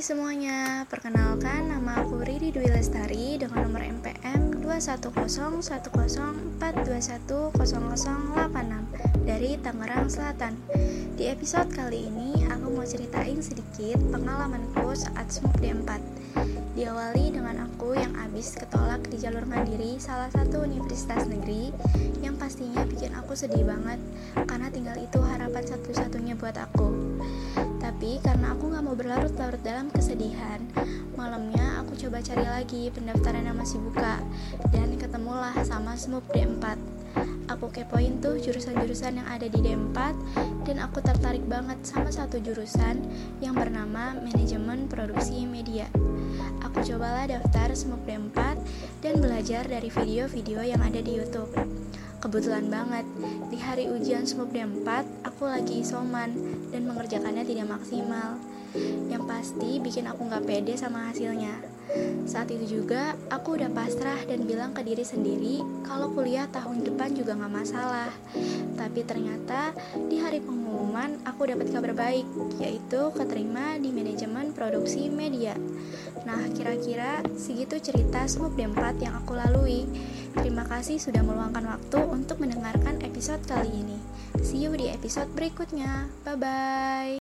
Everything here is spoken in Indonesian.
semuanya, perkenalkan nama aku Riri Dwi Lestari dengan nomor MPM 21010421008 dari Tangerang Selatan. Di episode kali ini, aku mau ceritain sedikit pengalamanku saat SMUP D4. Diawali dengan aku yang habis ketolak di jalur mandiri salah satu universitas negeri yang pastinya bikin aku sedih banget karena tinggal itu harapan satu-satunya buat aku. Tapi karena aku gak mau berlarut-larut dalam kesedihan, malamnya aku coba cari lagi pendaftaran yang masih buka dan ketemulah sama SMUP D4. Aku kepoin tuh jurusan-jurusan yang ada di D4 dan aku tertarik banget sama satu jurusan yang bernama Manajemen Produksi Media. Aku cobalah daftar SMUP D4 dan belajar dari video-video yang ada di YouTube. Kebetulan banget, di hari ujian SMUP D4, aku lagi isoman dan mengerjakannya tidak maksimal. Yang pasti bikin aku gak pede sama hasilnya. Saat itu juga, aku udah pasrah dan bilang ke diri sendiri kalau kuliah tahun depan juga gak masalah. Tapi ternyata di hari pengumuman aku dapat kabar baik, yaitu keterima di manajemen produksi media. Nah, kira-kira segitu cerita SMUP D4 yang aku lalui. Terima kasih sudah meluangkan waktu untuk mendengarkan episode kali ini. See you di episode berikutnya. Bye bye.